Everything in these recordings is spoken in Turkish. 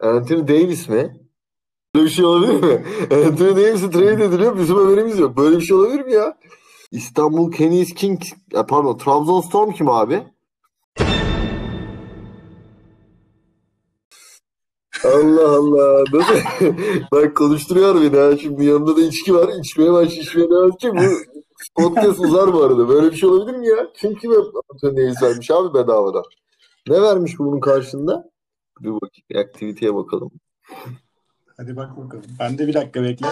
Anthony Davis mi? Böyle bir şey olabilir mi? Anthony Davis'e trade ediliyor. Bizim haberimiz yok. Böyle bir şey olabilir mi ya? İstanbul Kenies King e, pardon Trabzonspor kim abi? Allah Allah. Nasıl? Bak konuşturuyor beni ha. Şimdi yanımda da içki var. İçmeye baş, içmeye devam edecek. Bu podcast uzar bu arada. Böyle bir şey olabilir mi ya? Kim kime Anthony Davis vermiş abi bedavadan? Ne vermiş bunun karşında? Dur. Bir aktiviteye bakalım. Hadi bak bakalım. Ben de bir dakika bekle.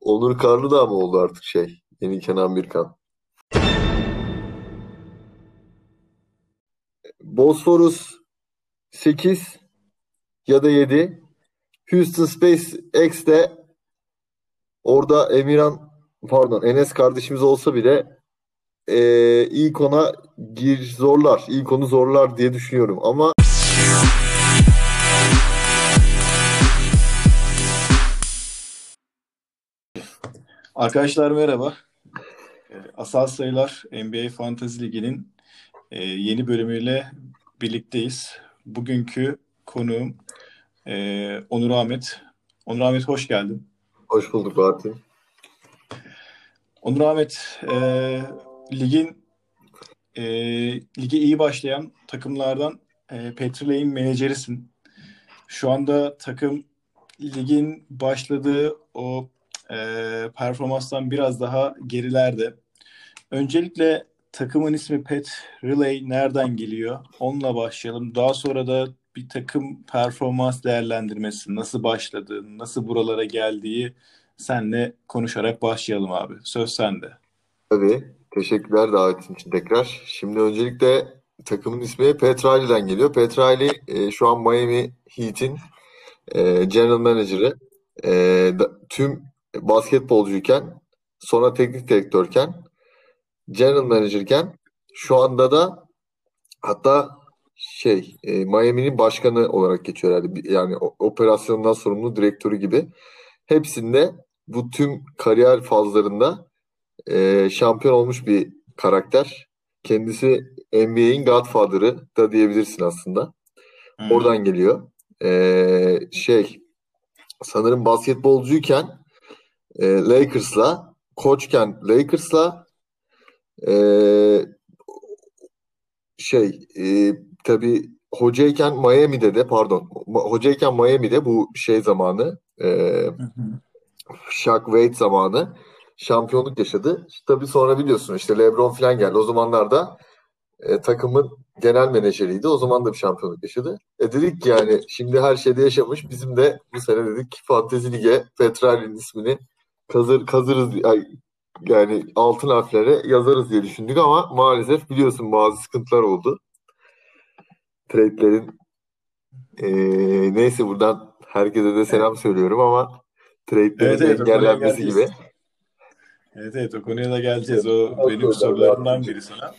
Onur Karlı da mı oldu artık şey? Yeni Kenan Birkan. Bosphorus 8 ya da 7. Houston Space X de orada Emirhan pardon Enes kardeşimiz olsa bile e, ilk ona gir zorlar. İlk onu zorlar diye düşünüyorum. Ama Arkadaşlar merhaba. Ee, Asal Sayılar NBA Fantasy Ligi'nin e, yeni bölümüyle birlikteyiz. Bugünkü konuğum e, Onur Ahmet. Onur Ahmet hoş geldin. hoş bulduk Fatih. Onur Ahmet, e, ligin e, lige iyi başlayan takımlardan e, Petrolay'in menajerisin. Şu anda takım ligin başladığı o e, performanstan biraz daha gerilerde. Öncelikle takımın ismi Pet Relay nereden geliyor? Onunla başlayalım. Daha sonra da bir takım performans değerlendirmesi nasıl başladı, nasıl buralara geldiği senle konuşarak başlayalım abi. Söz sende. Tabii. Teşekkürler davetin için tekrar. Şimdi öncelikle takımın ismi Petrali'den geliyor. Petrali e, şu an Miami Heat'in e, general manager'ı. E, da- tüm basketbolcuyken, sonra teknik direktörken, general manager'ken, şu anda da hatta şey e, Miami'nin başkanı olarak geçiyor herhalde. Yani operasyondan sorumlu direktörü gibi. Hepsinde bu tüm kariyer fazlarında e, şampiyon olmuş bir karakter. Kendisi NBA'in Godfather'ı da diyebilirsin aslında. Hmm. Oradan geliyor. E, şey sanırım basketbolcuyken e, Lakers'la, koçken Lakers'la e, şey e, tabii hocayken Miami'de de pardon hocayken Miami'de bu şey zamanı e, Hı hı. Shaq Wade zamanı şampiyonluk yaşadı. Tabii sonra biliyorsun işte LeBron falan geldi. O zamanlarda e, takımın genel menajeriydi. O zaman da bir şampiyonluk yaşadı. E dedik ki yani şimdi her şeyde yaşamış. Bizim de bu sene dedik Fantezi Lig'e Petrali'nin ismini kazır, kazırız yani altın harflere yazarız diye düşündük ama maalesef biliyorsun bazı sıkıntılar oldu. Trade'lerin e, neyse buradan herkese de selam söylüyorum ama trade'lerin Evet evet engellenmesi gibi. Evet evet o konuya da geleceğiz. O Çok benim öyle sorularımdan biri sana.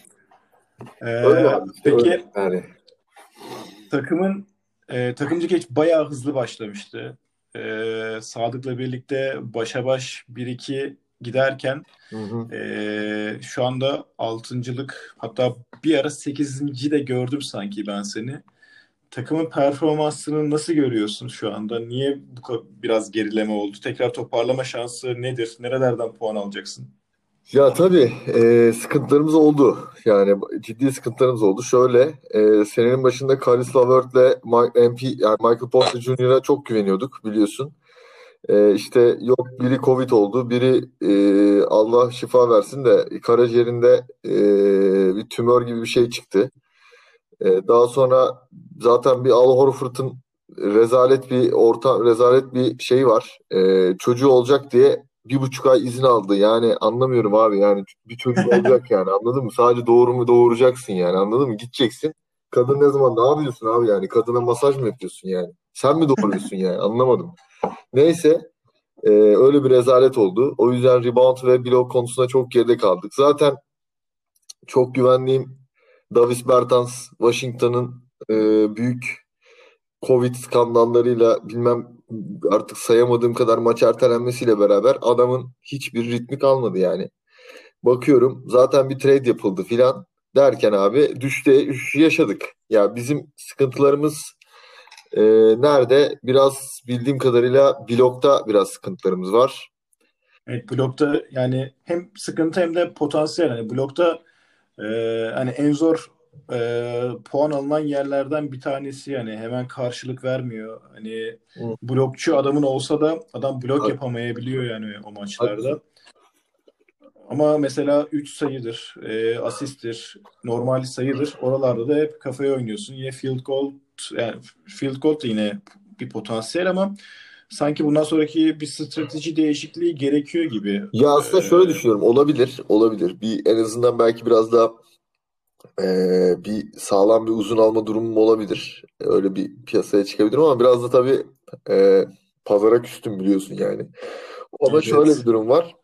Öyle Ee, abi. peki Öyle. Yani takımın e, takımcı geç bayağı hızlı başlamıştı. Ee, Sadık'la birlikte başa baş 1-2 giderken hı hı. e, şu anda altıncılık hatta bir ara 8. de gördüm sanki ben seni. Takımın performansını nasıl görüyorsun şu anda? Niye bu biraz gerileme oldu? Tekrar toparlama şansı nedir? Nerelerden puan alacaksın? Ya tabii e, sıkıntılarımız oldu. Yani ciddi sıkıntılarımız oldu. Şöyle e, senenin başında Caris LeVert'le Ma- MP, yani Michael Porter Jr.'a çok güveniyorduk biliyorsun. E, işte yok biri Covid oldu, biri e, Allah şifa versin de karaciğerinde e, bir tümör gibi bir şey çıktı. E, daha sonra zaten bir Al Horford'un rezalet bir orta rezalet bir şey var. E, çocuğu olacak diye bir buçuk ay izin aldı. Yani anlamıyorum abi yani bir çocuk olacak yani anladın mı? Sadece doğru mu doğuracaksın yani anladın mı? Gideceksin. Kadın ne zaman ne yapıyorsun abi yani? Kadına masaj mı yapıyorsun yani? Sen mi doğuruyorsun yani? Anlamadım. Neyse e, öyle bir rezalet oldu. O yüzden rebound ve blok konusunda çok geride kaldık. Zaten çok güvendiğim Davis Bertans Washington'ın e, büyük Covid skandallarıyla bilmem artık sayamadığım kadar maç ertelenmesiyle beraber adamın hiçbir ritmi kalmadı yani. Bakıyorum zaten bir trade yapıldı filan derken abi düşte yaşadık. Ya bizim sıkıntılarımız e, nerede? Biraz bildiğim kadarıyla blokta biraz sıkıntılarımız var. Evet blokta yani hem sıkıntı hem de potansiyel. Hani blokta e, hani en zor e, puan alınan yerlerden bir tanesi yani hemen karşılık vermiyor. Hani Hı. blokçu adamın olsa da adam blok Hak- yapamayabiliyor yani o maçlarda. Haklısın. Ama mesela 3 sayıdır, e, asisttir, normal sayıdır. Oralarda da hep kafaya oynuyorsun. Yine field goal yani field goal da yine bir potansiyel ama sanki bundan sonraki bir strateji değişikliği gerekiyor gibi. Ya aslında Ee, şöyle düşünüyorum. Olabilir. Olabilir. Bir en azından belki biraz daha eee, bir sağlam bir uzun alma durumum olabilir. Öyle bir piyasaya çıkabilirim ama biraz da tabii eee, pazara küstüm biliyorsun yani. Ama Evet. şöyle bir durum var.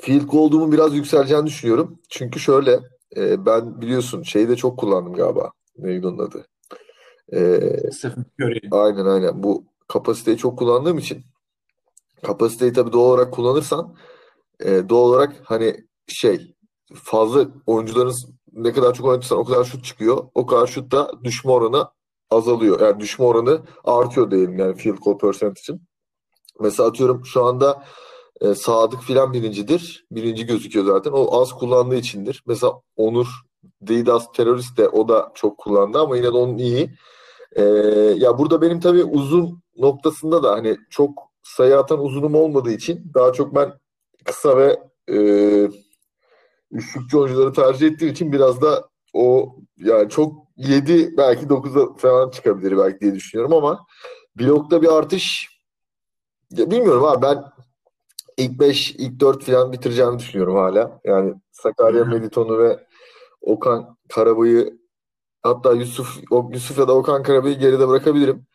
Field goal'umun biraz yükseleceğini düşünüyorum. Çünkü şöyle eee, ben biliyorsun şeyi de çok kullandım galiba. Neydi onun adı? Eee, Stephen Curry. aynen aynen. Bu kapasiteyi çok kullandığım için kapasiteyi tabii doğal olarak kullanırsan e, doğal olarak hani şey fazla oyuncuların ne kadar çok oynatırsan o kadar şut çıkıyor. O kadar şut da düşme oranı azalıyor. Yani düşme oranı artıyor diyelim yani field goal percentage'in. Mesela atıyorum şu anda e, Sadık filan birincidir. Birinci gözüküyor zaten. O az kullandığı içindir. Mesela Onur Didas terörist de o da çok kullandı ama yine de onun iyi. E, ya burada benim tabii uzun noktasında da hani çok sayı atan uzunum olmadığı için daha çok ben kısa ve e, üçlükçü oyuncuları tercih ettiğim için biraz da o yani çok 7 belki 9'a falan çıkabilir belki diye düşünüyorum ama blokta bir artış ya bilmiyorum abi ben ilk 5 ilk 4 falan bitireceğimi düşünüyorum hala. Yani Sakarya Melitonu ve Okan Karabay'ı hatta Yusuf o, Yusuf ya da Okan Karabay'ı geride bırakabilirim.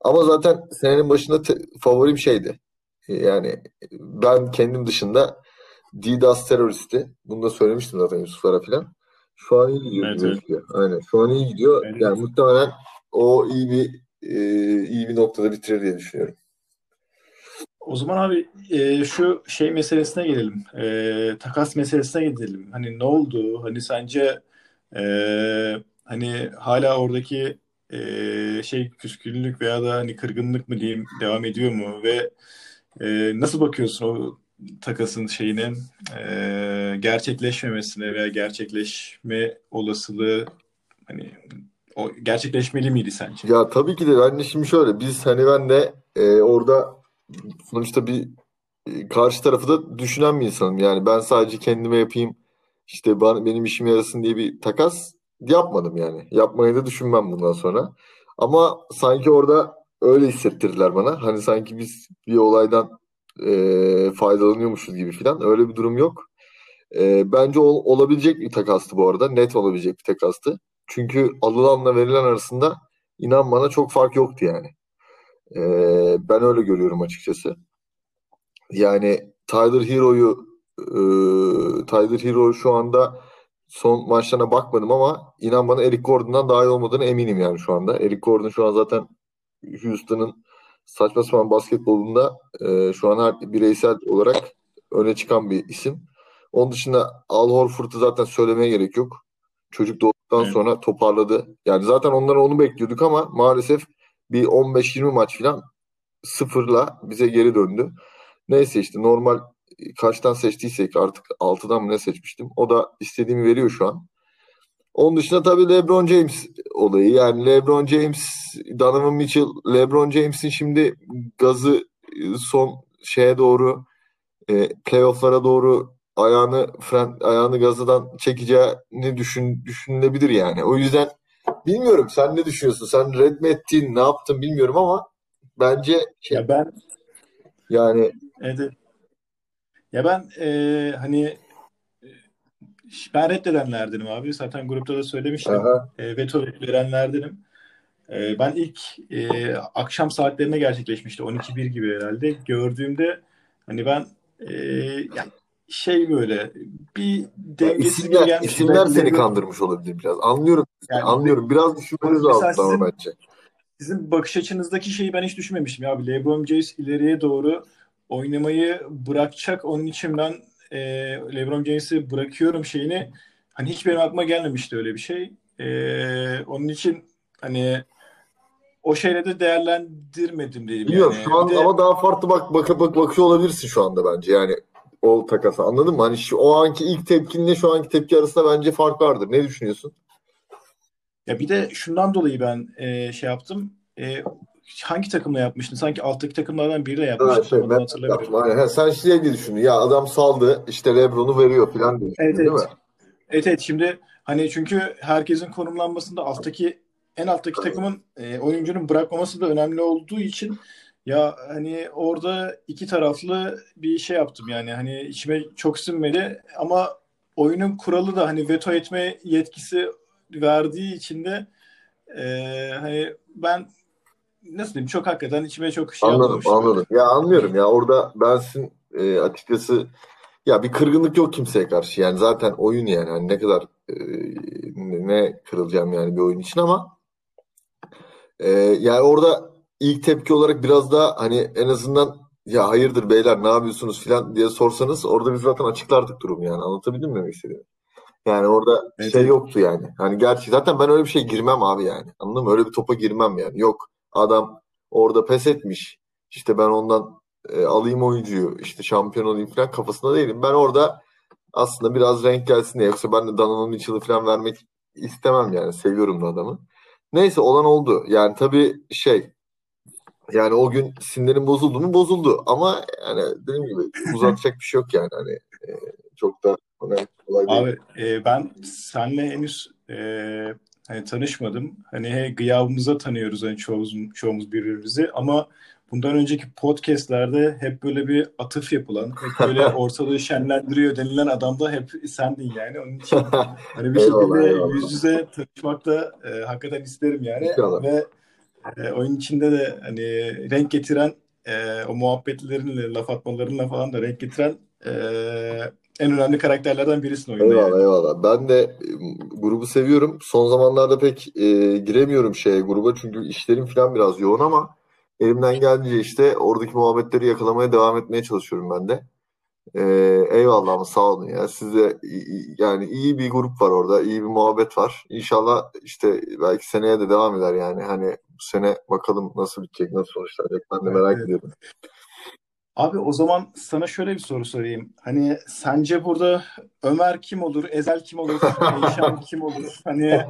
Ama zaten senenin başında te- favorim şeydi. Yani ben kendim dışında Didas teröristi. Bunu da söylemiştim zaten Yusuflara falan. Şu an iyi gidiyor Evet, evet. Aynen. Şu an iyi gidiyor. Evet. Yani muhtemelen o iyi bir e, iyi bir noktada bitirir diye düşünüyorum. O zaman abi e, şu şey meselesine gelelim. E, takas meselesine gidelim. Hani ne oldu? Hani sence e, hani hala oradaki e, şey küskünlük veya da hani kırgınlık mı diyeyim devam ediyor mu? Ve e, nasıl bakıyorsun o takasın şeyine e, gerçekleşmemesine veya gerçekleşme olasılığı hani o gerçekleşmeli miydi sence? Ya tabii ki de de şimdi şöyle biz hani ben de e, orada sonuçta bir e, karşı tarafı da düşünen bir insanım. Yani ben sadece kendime yapayım işte bana, benim işime yarasın diye bir takas yapmadım yani. Yapmayı da düşünmem bundan sonra. Ama sanki orada öyle hissettirdiler bana. Hani sanki biz bir olaydan e, faydalanıyormuşuz gibi falan. Öyle bir durum yok. E, bence ol- olabilecek bir takastı bu arada. Net olabilecek bir takastı. Çünkü alılanla verilen arasında inan bana çok fark yoktu yani. E, ben öyle görüyorum açıkçası. Yani Tyler Hero'yu e, Tyler Hero şu anda son maçlarına bakmadım ama inan bana Eric Gordon'dan daha iyi olmadığını eminim yani şu anda. Eric Gordon şu an zaten Houston'ın saçma sapan basketbolunda e, şu an her bireysel olarak öne çıkan bir isim. Onun dışında Al Horford'u zaten söylemeye gerek yok. Çocuk doğduktan Evet. sonra toparladı. Yani zaten ondan onu bekliyorduk ama maalesef bir 15-20 maç falan sıfırla bize geri döndü. Neyse işte normal kaçtan seçtiysek artık 6'dan mı ne seçmiştim. O da istediğimi veriyor şu an. Onun dışında tabii LeBron James olayı. Yani LeBron James, Donovan Mitchell, LeBron James'in şimdi gazı e, son şeye doğru e, playoff'lara doğru ayağını fren, ayağını gazdan çekeceğini düşün, düşünülebilir yani. O yüzden bilmiyorum sen ne düşünüyorsun? Sen red mi ettin, ne yaptın bilmiyorum ama bence şey, Ya ben yani Evet. Ya ben eee, hani e, ben reddedenlerdenim abi. Zaten grupta da söylemiştim. aha, E, veto verenlerdenim. E, ben ilk e, akşam saatlerinde gerçekleşmişti. 12-1 gibi herhalde. Gördüğümde hani ben e, yani şey böyle bir dengesiz isimler, gelmişti. isimler seni LeBron kandırmış olabilir biraz. Anlıyorum, yani anlıyorum. Biraz düşünmeniz lazım sizin bence. Sizin bakış açınızdaki şeyi ben hiç düşünmemiştim ya abi. LeBron James ileriye doğru oynamayı bırakacak. Onun için ben e, LeBron James'i bırakıyorum şeyini hani hiç benim aklıma gelmemişti öyle bir şey. E, onun için hani o şeyle de değerlendirmedim diyeyim. Biliyorum yani. şu an de- ama daha farklı bak bak bak bakıyor olabilirsin şu anda bence yani o takasa anladın mı? Hani şu, o anki ilk tepkinle şu anki tepki arasında bence fark vardır. Ne düşünüyorsun? Ya bir de şundan dolayı ben e, şey yaptım. E, hangi takımla yapmıştın? Sanki alttaki takımlardan biriyle Ha, yapmıştın. şey, Tam adını ben hatırlamıyorum. yaptım. Ha, sen şey diye düşündün. Ya adam saldı işte Lebron'u veriyor falan diye Evet, değil evet. mi? Evet evet şimdi hani çünkü herkesin konumlanmasında alttaki en alttaki takımın e, oyuncunun bırakmaması da önemli olduğu için ya hani orada iki taraflı bir şey yaptım yani hani içime çok sinmedi ama oyunun kuralı da hani veto etme yetkisi verdiği için de e, hani ben nasıl diyeyim çok hakikaten içime çok şey Anladım böyle. anladım. Ya anlıyorum ya orada bensin e, açıkçası ya bir kırgınlık yok kimseye karşı. Yani zaten oyun yani. Hani ne kadar e, ne kırılacağım yani bir oyun için ama e, yani orada ilk tepki olarak biraz daha hani en azından ya hayırdır beyler ne yapıyorsunuz falan diye sorsanız orada biz zaten açıklardık durumu yani. Anlatabildim mi istediğimi? Yani orada Evet, şey yoktu yani. Hani gerçi zaten ben öyle bir şey girmem abi yani. Anladın mı? Öyle bir topa girmem yani. Yok. Adam orada pes etmiş. İşte ben ondan e, alayım oyuncuyu. işte şampiyon olayım falan kafasında değilim. Ben orada aslında biraz renk gelsin diye. Yoksa ben de Donovan Mitchell'ı falan vermek istemem yani. Seviyorum da adamı. Neyse olan oldu. Yani tabii şey yani o gün sinirim bozuldu mu bozuldu. Ama yani dediğim gibi uzatacak bir şey yok yani. Hani e, çok da önemli olay değil. Abi e, ben senle henüz e, hani tanışmadım. Hani he, gıyabımıza tanıyoruz hani çoğumuz, çoğumuz birbirimizi ama bundan önceki podcastlerde hep böyle bir atıf yapılan, hep böyle ortalığı şenlendiriyor denilen adam da hep sendin yani. Onun için hani bir şekilde yüz yüze tanışmak da e, hakikaten isterim yani. İnşallah. Ve e, oyun içinde de hani renk getiren e, o muhabbetlerinle, laf atmalarınla falan da renk getiren e, en önemli karakterlerden birisin oyunda Eyvallah yani. eyvallah. Ben de grubu seviyorum. Son zamanlarda pek e, giremiyorum şeye gruba çünkü işlerim falan biraz yoğun ama elimden geldiğince işte oradaki muhabbetleri yakalamaya devam etmeye çalışıyorum ben de. E, eyvallah ama sağ olun ya. Size yani iyi bir grup var orada, iyi bir muhabbet var. İnşallah işte belki seneye de devam eder yani. Hani bu sene bakalım nasıl bitecek, nasıl sonuçlanacak ben de merak evet. ediyorum. Abi o zaman sana şöyle bir soru sorayım. Hani sence burada Ömer kim olur, Ezel kim olur, Eyşan kim olur? Hani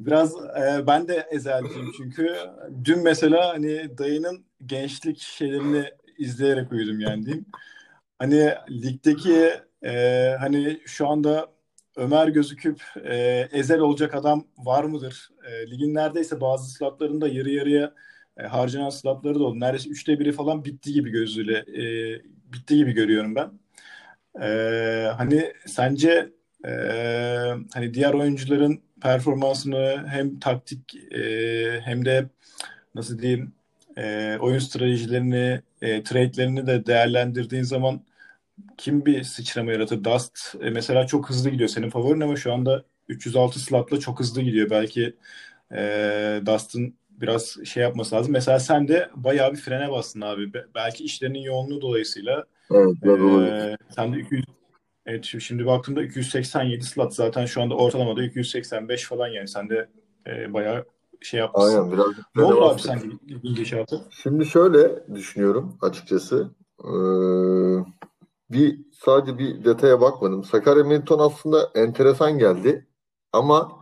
biraz e, ben de Ezel'ciyim çünkü dün mesela hani dayının gençlik şeylerini izleyerek uyudum yani diyeyim. Hani ligdeki e, hani şu anda Ömer gözüküp e, Ezel olacak adam var mıdır? E, ligin neredeyse bazı slotlarında yarı yarıya e, harcanan slotları da oldu. Neredeyse üçte biri falan bitti gibi gözüyle e, bitti gibi görüyorum ben. E, hani sence e, hani diğer oyuncuların performansını hem taktik e, hem de nasıl diyeyim e, oyun stratejilerini, e, trade'lerini de değerlendirdiğin zaman kim bir sıçrama yaratır? Dust e, mesela çok hızlı gidiyor. Senin favorin ama şu anda 306 slotla çok hızlı gidiyor. Belki e, Dust'ın biraz şey yapması lazım. Mesela sen de bayağı bir frene bastın abi. Be- belki işlerinin yoğunluğu dolayısıyla Evet, e, sen de 200 Evet şimdi, baktığımda 287 slot zaten şu anda ortalamada 285 falan yani sen de e, bayağı şey yapmışsın. Aynen biraz Ne oldu abi sen gidişatı? Şimdi şöyle düşünüyorum açıkçası. Ee, bir sadece bir detaya bakmadım. Sakarya Milton aslında enteresan geldi. Ama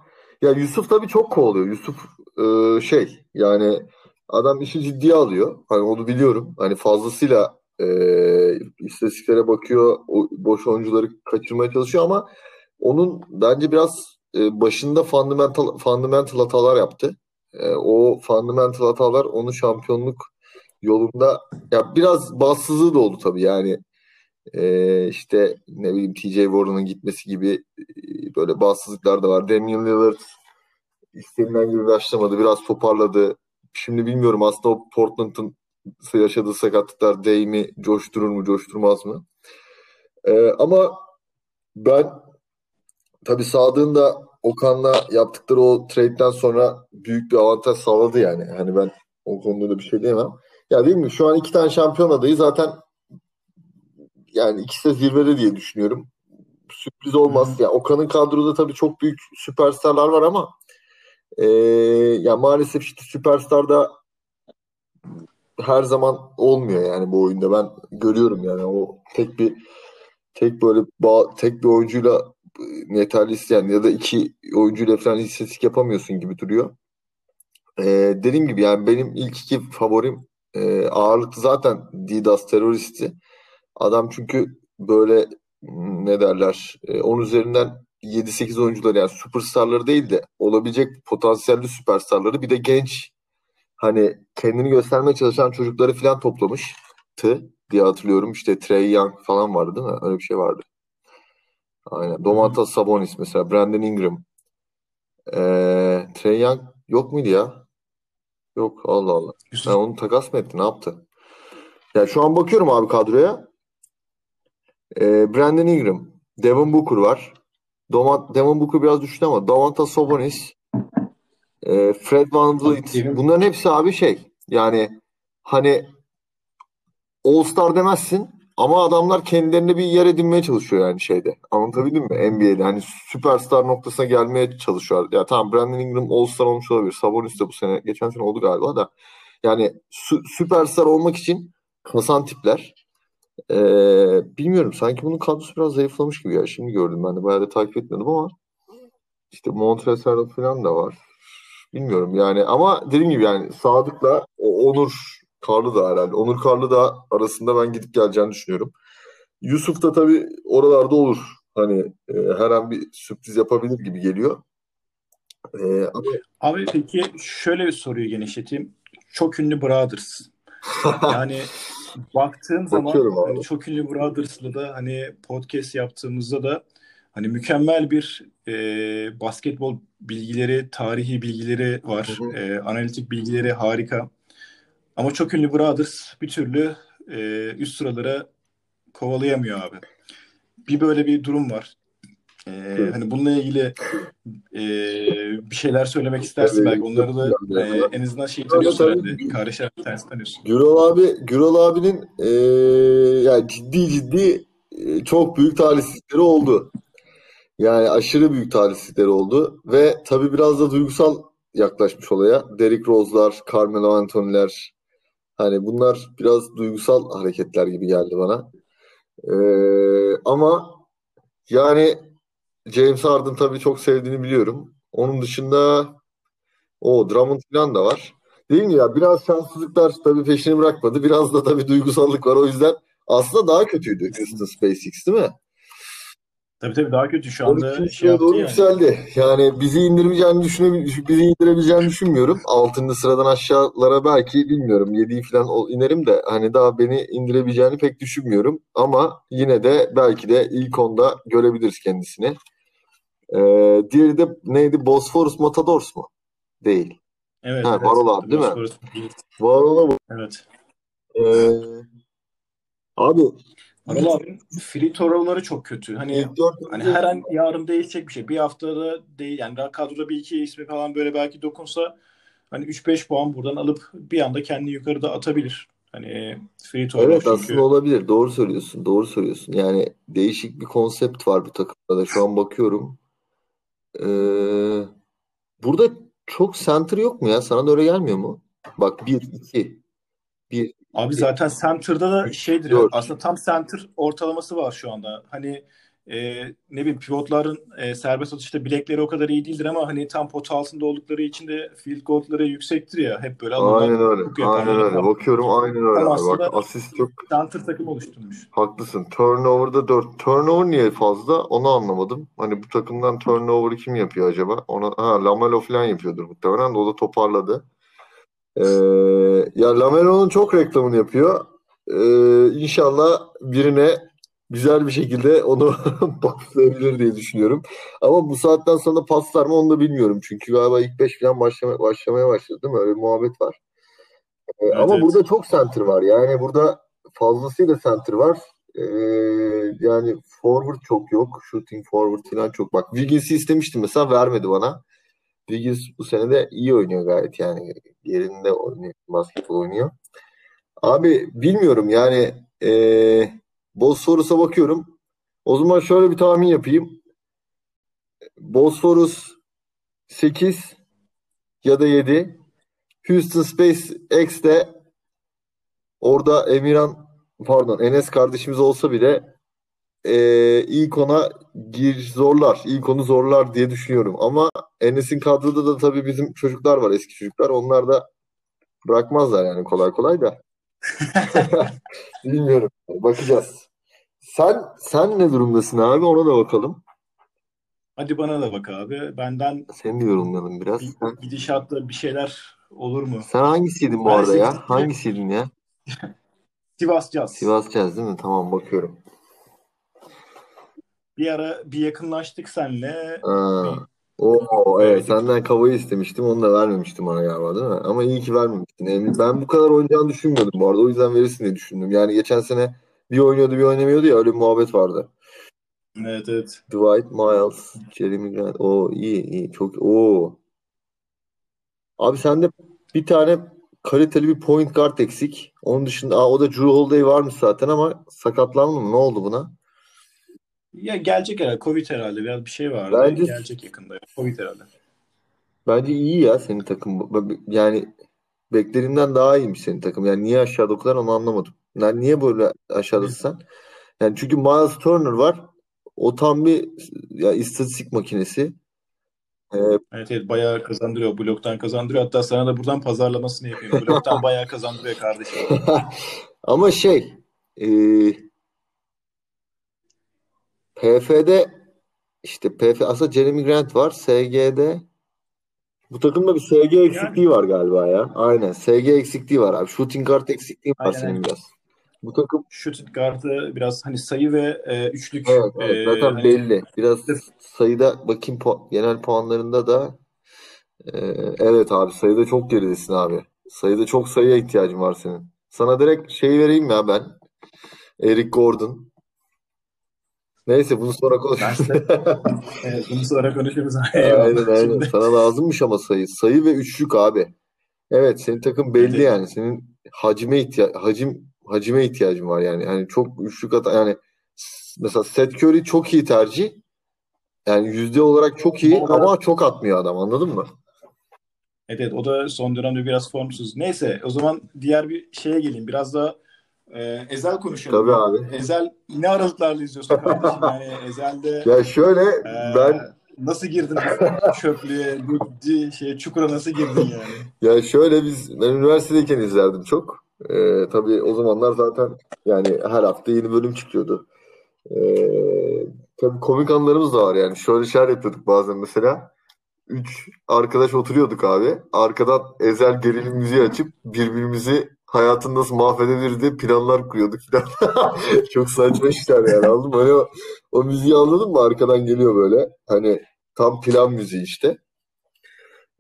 ya Yusuf tabii çok kovalıyor. Yusuf e, şey yani adam işi ciddiye alıyor. Hani onu biliyorum. Hani fazlasıyla e, istatistiklere bakıyor. O, boş oyuncuları kaçırmaya çalışıyor ama onun bence biraz e, başında fundamental fundamental hatalar yaptı. E, o fundamental hatalar onu şampiyonluk yolunda ya biraz bassızlığı da oldu tabii yani e, işte ne bileyim TJ Warren'ın gitmesi gibi e, böyle bassızlıklar da var. Damian Lillard istenilen gibi başlamadı. Biraz toparladı. Şimdi bilmiyorum aslında o Portland'ın yaşadığı sakatlıklar Dame'i coşturur mu coşturmaz mı? E, ama ben tabii Sadık'ın da Okan'la yaptıkları o trade'den sonra büyük bir avantaj sağladı yani. Hani ben o konuda da bir şey diyemem. Ya değil mi? Şu an iki tane şampiyon adayı zaten yani ikisi de zirvede diye düşünüyorum. Sürpriz olmaz. Yani Okan'ın kadroda tabii çok büyük süperstarlar var ama e, ya maalesef işte süperstar her zaman olmuyor yani bu oyunda. Ben görüyorum yani o tek bir tek böyle bağ, tek bir oyuncuyla yeterli isteyen ya da iki oyuncuyla falan istatistik yapamıyorsun gibi duruyor. Ee, dediğim gibi yani benim ilk iki favorim e, ağırlıklı zaten Didas teröristi. Adam çünkü böyle ne derler 10 üzerinden 7-8 oyuncuları yani süperstarları değil de olabilecek potansiyelli süperstarları bir de genç hani kendini göstermeye çalışan çocukları falan toplamıştı diye hatırlıyorum. İşte Trey Young falan vardı değil mi? Öyle bir şey vardı. Aynen. Domantas Sabonis mesela. Brandon Ingram. Ee, Trey Young yok muydu ya? Yok. Allah Allah. Sen onu takas mı etti? Ne yaptı? Ya şu an bakıyorum abi kadroya. Ee, Brandon Ingram. Devin Booker var. Doma, Devin Booker biraz düştü ama Domantas Sabonis e, Fred Van Vliet bunların hepsi abi şey yani hani All Star demezsin ama adamlar kendilerine bir yer edinmeye çalışıyor yani şeyde. Anlatabildim mi? NBA'de hani süperstar noktasına gelmeye çalışıyor. Ya tamam Brandon Ingram All Star olmuş olabilir. Sabonis de bu sene geçen sene oldu galiba da. Yani sü- süperstar olmak için kasan tipler. Ee, bilmiyorum sanki bunun kadrosu biraz zayıflamış gibi ya. Şimdi gördüm ben de bayağı da takip etmedim ama işte Montrezl falan da var. Bilmiyorum yani ama dediğim gibi yani Sadık'la Onur Karlı da herhalde. Onur Karlı da arasında ben gidip geleceğini düşünüyorum. Yusuf da tabii oralarda olur. Hani e, her an bir sürpriz yapabilir gibi geliyor. E, ama... Abi peki şöyle bir soruyu genişleteyim. Çok ünlü Brothers. Yani baktığım zaman hani çok ünlü Brothers'la da hani podcast yaptığımızda da hani mükemmel bir e, basketbol bilgileri, tarihi bilgileri var. E, analitik bilgileri harika. Ama çok ünlü Brothers bir türlü e, üst sıralara kovalayamıyor abi. Bir böyle bir durum var. E, hani bununla ilgili e, bir şeyler söylemek istersin belki. Onları da e, en azından şey tanıyorsun herhalde. Kardeşler tanesi tanıyorsun. Gürol abi, Gürol abinin e, yani ciddi ciddi e, çok büyük talihsizlikleri oldu. Yani aşırı büyük talihsizlikleri oldu ve tabii biraz da duygusal yaklaşmış olaya. Derrick Rose'lar, Carmelo Anthony'ler, Hani bunlar biraz duygusal hareketler gibi geldi bana. Ee, ama yani James Harden tabii çok sevdiğini biliyorum. Onun dışında o Drummond falan da var. Değil mi ya? Biraz şanssızlıklar tabii peşini bırakmadı. Biraz da tabii duygusallık var. O yüzden aslında daha kötüydü Houston SpaceX değil mi? Tabii tabii daha kötü şu anda şey yaptı doğru yani. yükseldi. Yani bizi indirmeyeceğini düşüne bizi indirebileceğini düşünmüyorum. 6. sıradan aşağılara belki bilmiyorum 7'yi falan inerim de hani daha beni indirebileceğini pek düşünmüyorum. Ama yine de belki de ilk onda görebiliriz kendisini. Ee, diğeri de neydi? Bosphorus Matadors mu? Değil. Evet. Ha, evet. Varol abi değil mi? Varol'a Evet. Ee, abi Anıl abinin free throw çok kötü. Hani hani her an yarın değişecek bir şey. Bir haftada değil yani kadroda bir iki ismi falan böyle belki dokunsa hani 3-5 puan buradan alıp bir anda kendini yukarıda atabilir. Hani free throw Evet çünkü... aslında olabilir. Doğru söylüyorsun. Doğru söylüyorsun. Yani değişik bir konsept var bu takımda da. Şu an bakıyorum. Ee, burada çok center yok mu ya? Sana da öyle gelmiyor mu? Bak 1 2 1 Abi zaten center'da da şeydir ya, aslında tam center ortalaması var şu anda. Hani e, ne bileyim pivotların e, serbest atışta bilekleri o kadar iyi değildir ama hani tam pot altında oldukları için de field goal'ları yüksektir ya hep böyle Aynen öyle. Aynen öyle. Tam, Bakıyorum aynen öyle. Bak asist çok center takım oluşturmuş. Haklısın. Turnover'da 4. Turnover niye fazla? Onu anlamadım. Hani bu takımdan turnover'ı kim yapıyor acaba? Ona ha Lamelo falan yapıyordur muhtemelen o da toparladı. Ee, ya Lamelo'nun çok reklamını yapıyor. Ee, inşallah birine güzel bir şekilde onu paslayabilir diye düşünüyorum. Ama bu saatten sonra paslar mı onu da bilmiyorum. Çünkü galiba ilk beş falan başlamaya, başlamaya başladı değil mi? Öyle bir muhabbet var. Ee, evet, ama evet. burada çok center var. Yani burada fazlasıyla center var. Ee, yani forward çok yok. Shooting forward falan çok. Bak Wiggins'i istemiştim mesela vermedi bana. Wiggins bu sene de iyi oynuyor gayet yani yerinde oynuyor, basketbol oynuyor. Abi bilmiyorum yani ee, Bosphorus'a bakıyorum. O zaman şöyle bir tahmin yapayım. Bosphorus 8 ya da 7. Houston SpaceX de orada Emirhan pardon Enes kardeşimiz olsa bile e, ilk ona gir zorlar. İlk onu zorlar diye düşünüyorum. Ama Enes'in kadroda da tabii bizim çocuklar var eski çocuklar. Onlar da bırakmazlar yani kolay kolay da. Bilmiyorum. Bakacağız. Sen sen ne durumdasın abi? Ona da bakalım. Hadi bana da bak abi. Benden Seni de yorumlayalım biraz. bir Sen, gidişatta bir şeyler olur mu? sen hangisiydin bu Ben arada ya? sekiz- Hangisiydin ya? Sivas Caz. Sivas Jazz değil mi? Tamam bakıyorum. Bir ara bir yakınlaştık senle. Aa, o Öyle evet senden kavayı istemiştim. Onu da vermemiştim bana galiba değil mi? Ama iyi ki vermemiştin. Emin. Ben bu kadar oynayacağını düşünmüyordum bu arada. O yüzden verirsin diye düşündüm. Yani geçen sene bir oynuyordu bir oynamıyordu ya öyle bir muhabbet vardı. Evet evet. Dwight Miles, Jeremy Grant. O iyi iyi çok o. Abi sende bir tane kaliteli bir point guard eksik. Onun dışında aa, o da Drew Holiday varmış zaten ama sakatlandı mı? Ne oldu buna? Ya gelecek herhalde. Covid herhalde. Biraz bir şey vardı. Bence- Gelecek yakında. Covid herhalde. Bence iyi ya senin takım. Yani beklediğimden daha iyiymiş senin takım. Yani niye aşağıda o kadar onu anlamadım. Yani niye böyle aşağıdasın sen? Yani çünkü Miles Turner var. O tam bir ya istatistik makinesi. Ee, Evet evet bayağı kazandırıyor. Bloktan kazandırıyor. Hatta sana da buradan pazarlamasını yapayım. Bloktan bayağı kazandırıyor kardeşim. Ama şey e, PF'de işte PF aslında Jeremy Grant var. SG'de bu takımda bir SG eksikliği var galiba ya. Aynen. SG eksikliği var abi. Shooting guard eksikliği var Aynen, senin biraz. Bu takım Şut kartı biraz hani sayı ve e, üçlük evet, evet, e, zaten hani belli. Biraz sayıda bakayım pu- genel puanlarında da e, evet abi sayıda çok geridesin abi. Sayıda çok sayıya ihtiyacın var senin. Sana direkt şey vereyim ya ben. Eric Gordon. Neyse bunu sonra konuşuruz. Evet, bunu sonra konuşuruz. Aynen aynen. Sana lazımmış ama sayı. Sayı ve üçlük abi. Evet senin takım belli Evet. yani. Senin hacime ihtiya hacim hacime ihtiyacın var yani. Yani çok üçlük at yani mesela Seth Curry çok iyi tercih. Yani yüzde olarak çok iyi Ama- çok atmıyor adam anladın mı? Evet, evet, o da son dönemde biraz formsuz. Neyse o zaman diğer bir şeye geleyim. Biraz da e, Ezel konuşalım. Tabii abi. Ezel ne aralıklarla izliyorsun kardeşim? Yani Ezel'de Ya şöyle e, ben nasıl girdin çöplüğe, bu şeye, çukura nasıl girdin yani? Ya şöyle biz ben üniversitedeyken izlerdim çok. Ee, tabii o zamanlar zaten yani her hafta yeni bölüm çıkıyordu. Ee, tabii komik anlarımız da var yani. Şöyle şeyler yapıyorduk bazen mesela. Üç arkadaş oturuyorduk abi. Arkadan ezel gerilim müziği açıp birbirimizi hayatını nasıl mahvedebiliriz diye planlar kuruyorduk falan. Çok saçma işler yani anladın? Hani o, o müziği anladın mı? Arkadan geliyor böyle. Hani tam plan müziği işte.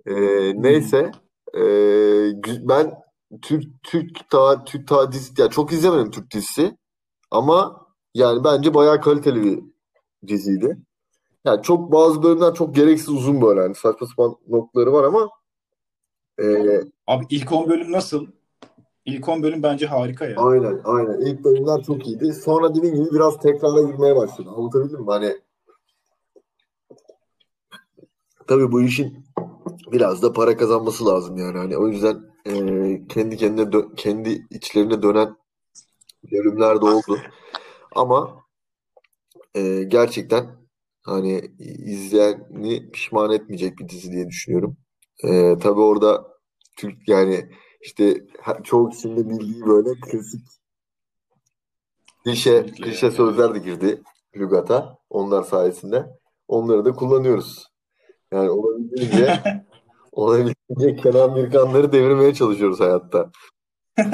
Ee, neyse. Ee, ben Türk Türk ta Türk ta dizi ya çok izlemedim Türk dizisi ama yani bence bayağı kaliteli bir diziydi. Yani çok bazı bölümler çok gereksiz uzun böyle hani saçma sapan noktaları var ama ee, Abi ilk 10 bölüm nasıl? İlk 10 bölüm bence harika ya. aynen aynen ilk bölümler çok iyiydi. Sonra dediğim gibi biraz tekrara girmeye başladı. Anlatabildim mi? Hani tabii bu işin biraz da para kazanması lazım yani. Hani o yüzden ee, kendi kendine kendi içlerine dönen bölümler de oldu. Ama e, gerçekten hani izleyeni pişman etmeyecek bir dizi diye düşünüyorum. E, tabii orada Türk yani işte çoğu kişinin de bildiği böyle klasik klişe, klişe yani. sözler de girdi lügata onlar sayesinde. Onları da kullanıyoruz. Yani olabildiğince olabildiğince Kenan Birkanları devirmeye çalışıyoruz hayatta.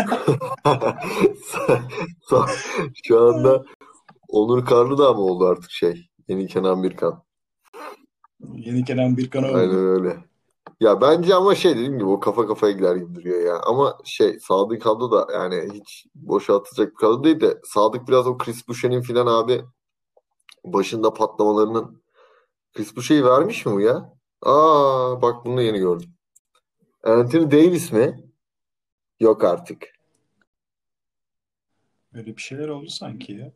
Şu anda Onur Karlıdağ mı oldu artık şey? Yeni Kenan Birkan. Yeni Kenan Birkan oldu. Aynen öyle. Ya bence ama şey dediğim gibi o kafa kafaya gider gibi duruyor ya. Ama şey Sadık kadro da yani hiç boşa atacak bir kadro değil de Sadık biraz o Chris Boucher'in filan abi başında patlamalarının Chris Boucher'i vermiş mi bu ya? Aa bak bunu da yeni gördüm. Anthony Davis mi? Yok artık. Öyle bir şeyler oldu sanki ya.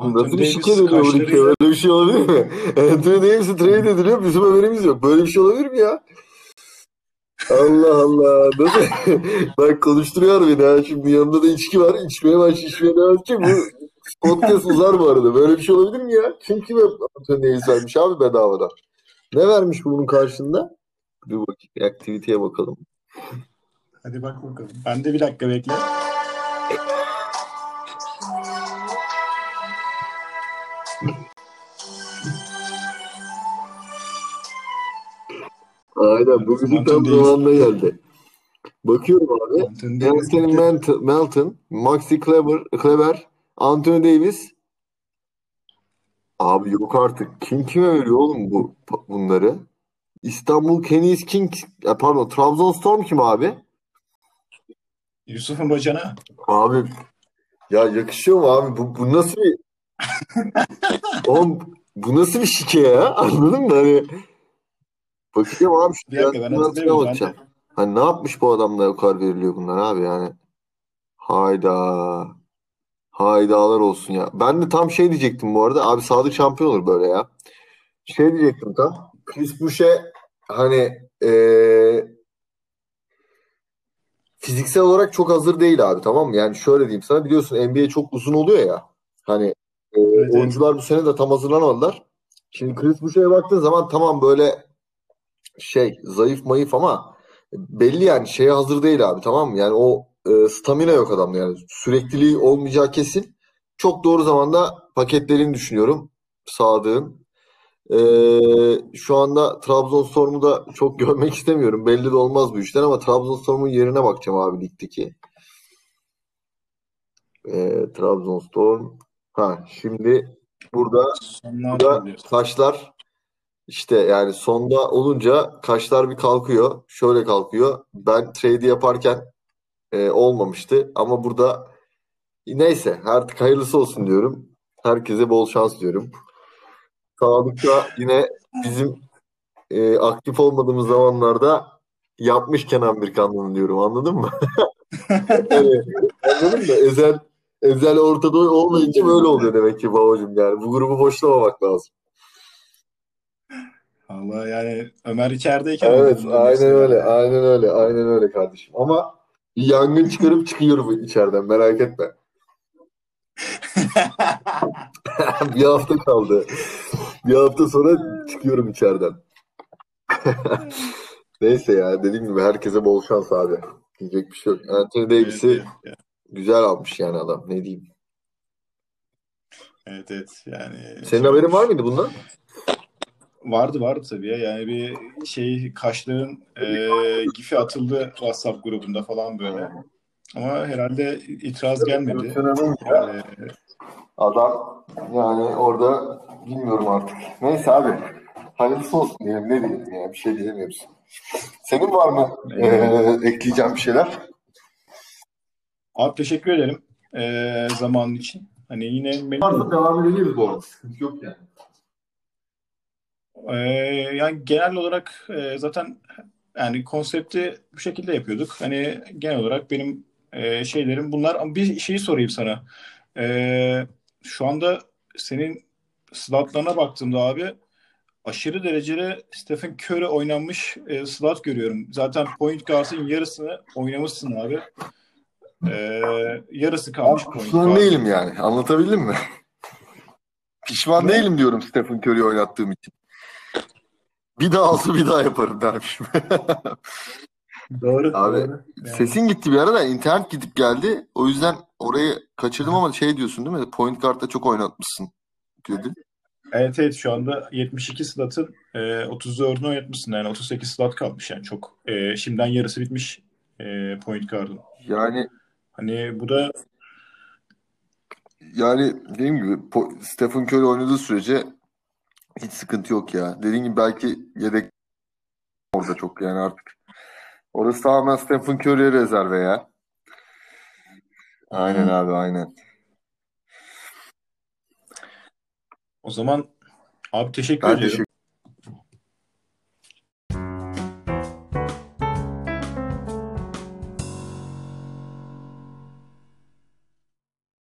Nasıl Anthony bir şike Davis dönüyor bu kaşlarıyla Böyle bir şey olabilir mi? Anthony Davis'e trade ediliyor. Bizim haberimiz yok. Böyle bir şey olabilir mi ya? Allah Allah. Nasıl? Bak konuşturuyor beni ha. Şimdi yanında da içki var. İçmeye baş, içmeye devam edecek. Bu podcast uzar bu arada. Böyle bir şey olabilir mi ya? Kim kime Anthony Davis vermiş abi bedavadan? Ne vermiş bu bunun karşında? Dur bakayım. Aktiviteye bakalım. hadi bak bakalım. Ben de bir dakika bekle. Aynen. Bu bizim tam zamanına geldi. Bakıyorum abi. Anthony. Melton, Melton, Maxi Kleber, Kleber, Anthony Davis. Abi yok artık. Kim kime veriyor oğlum bu bunları? İstanbul Kenies Kings, e, pardon Trabzonspor kim abi? Yusuf'un bacana. Abi ya yakışıyor mu abi? Bu, bu nasıl bir oğlum bu nasıl bir şike ya? Anladın mı? Hani bakacağım abi şu Bir dakika ben hatırlamıyorum. De Hani ne yapmış bu adamla kadar veriliyor bunlar abi yani. Hayda. Haydalar olsun ya. Ben de tam şey diyecektim bu arada. Abi Sadık şampiyon olur böyle ya. Şey diyecektim tam. Chris Boucher hani eee, fiziksel olarak çok hazır değil abi tamam mı? Yani şöyle diyeyim sana biliyorsun NBA çok uzun oluyor ya. Hani eee, evet evet. oyuncular bu sene de tam hazırlanamadılar. Şimdi Chris Boucher'e baktığın zaman tamam böyle şey zayıf mayıf ama belli yani şeye hazır değil abi tamam mı? Yani o e, stamina yok adamda yani sürekliliği olmayacağı kesin. Çok doğru zamanda paketlediğini düşünüyorum Sadık'ın. E, şu anda Trabzonspor'u da çok görmek istemiyorum. Belli de olmaz bu işler ama Trabzonspor'un yerine bakacağım abi ligdeki. E, Trabzonspor. Ha şimdi burada burada taşlar işte yani sonda olunca kaşlar bir kalkıyor. Şöyle kalkıyor. Ben trade yaparken e, olmamıştı. Ama burada neyse artık hayırlısı olsun diyorum. Herkese bol şans diyorum. Sadık'ta yine bizim e, aktif olmadığımız zamanlarda yapmış Kenan Birkanlı'nın diyorum. Anladın mı? Yani, anladın mı? Ezel, Ezel ortada olmayınca böyle oluyor demek ki babacığım yani. Bu grubu boşlamamak lazım. Allah yani Ömer içerideyken Evet, aynen öyle, yani. aynen öyle, aynen öyle kardeşim. Ama yangın çıkarıp çıkıyorum içeriden, merak etme. Bir hafta kaldı. Bir hafta sonra çıkıyorum içeriden. Neyse ya, dediğim gibi herkese bol şans abi. Diyecek bir şey yok. Anthony Davis'i evet. güzel almış yani adam. Ne diyeyim? Evet evet yani Senin haberin var mıydı bundan? Vardı vardı tabii ya. Yani bir şey kaşların e, gifi atıldı WhatsApp grubunda falan böyle. Ama herhalde itiraz gelmedi. Yani adam yani orada bilmiyorum artık. Neyse abi. Hayırlısı olsun diyelim. Ne diyelim ya? Bir şey diyemiyoruz. Senin var mı e, eee ekleyeceğim bir şeyler? abi teşekkür ederim e, zamanın için. Hani yine Varsa devam edebiliriz bu arada. Sıkıntı yok yani. E, yani genel olarak e, zaten yani konsepti bu şekilde yapıyorduk. Hani genel olarak benim e, şeylerim bunlar. Ama bir şeyi sorayım sana. E, şu anda senin slotlarına baktığımda abi aşırı derecede Stephen Curry oynanmış e, slot görüyorum. Zaten point guard'ın yarısını oynamışsın abi. E, yarısı kalmış Ben point guard'ın. değilim yani. Anlatabildim mi? Pişman Ne? değilim diyorum Stephen Curry'i oynattığım için. Bir daha olsa bir daha yaparım dermişim. Doğru, Abi doğru. Yani sesin gitti bir arada. internet gidip geldi. O yüzden orayı kaçırdım ama şey diyorsun değil mi? Point guard'da çok oynatmışsın dedi. evet evet şu anda 72 slot'ın e, 34'ünü oynatmışsın. Yani 38 slot kalmış yani çok. E, şimdiden yarısı bitmiş e, point guard'ın. Yani Hani bu da yani dediğim gibi Stephen Curry oynadığı sürece hiç sıkıntı yok ya. Dediğim gibi belki yedek orada çok yani artık. Orası tamamen Stephen Curry'e rezerve ya. Aynen hmm, abi aynen. o zaman abi teşekkür Ben ederim. teşekkür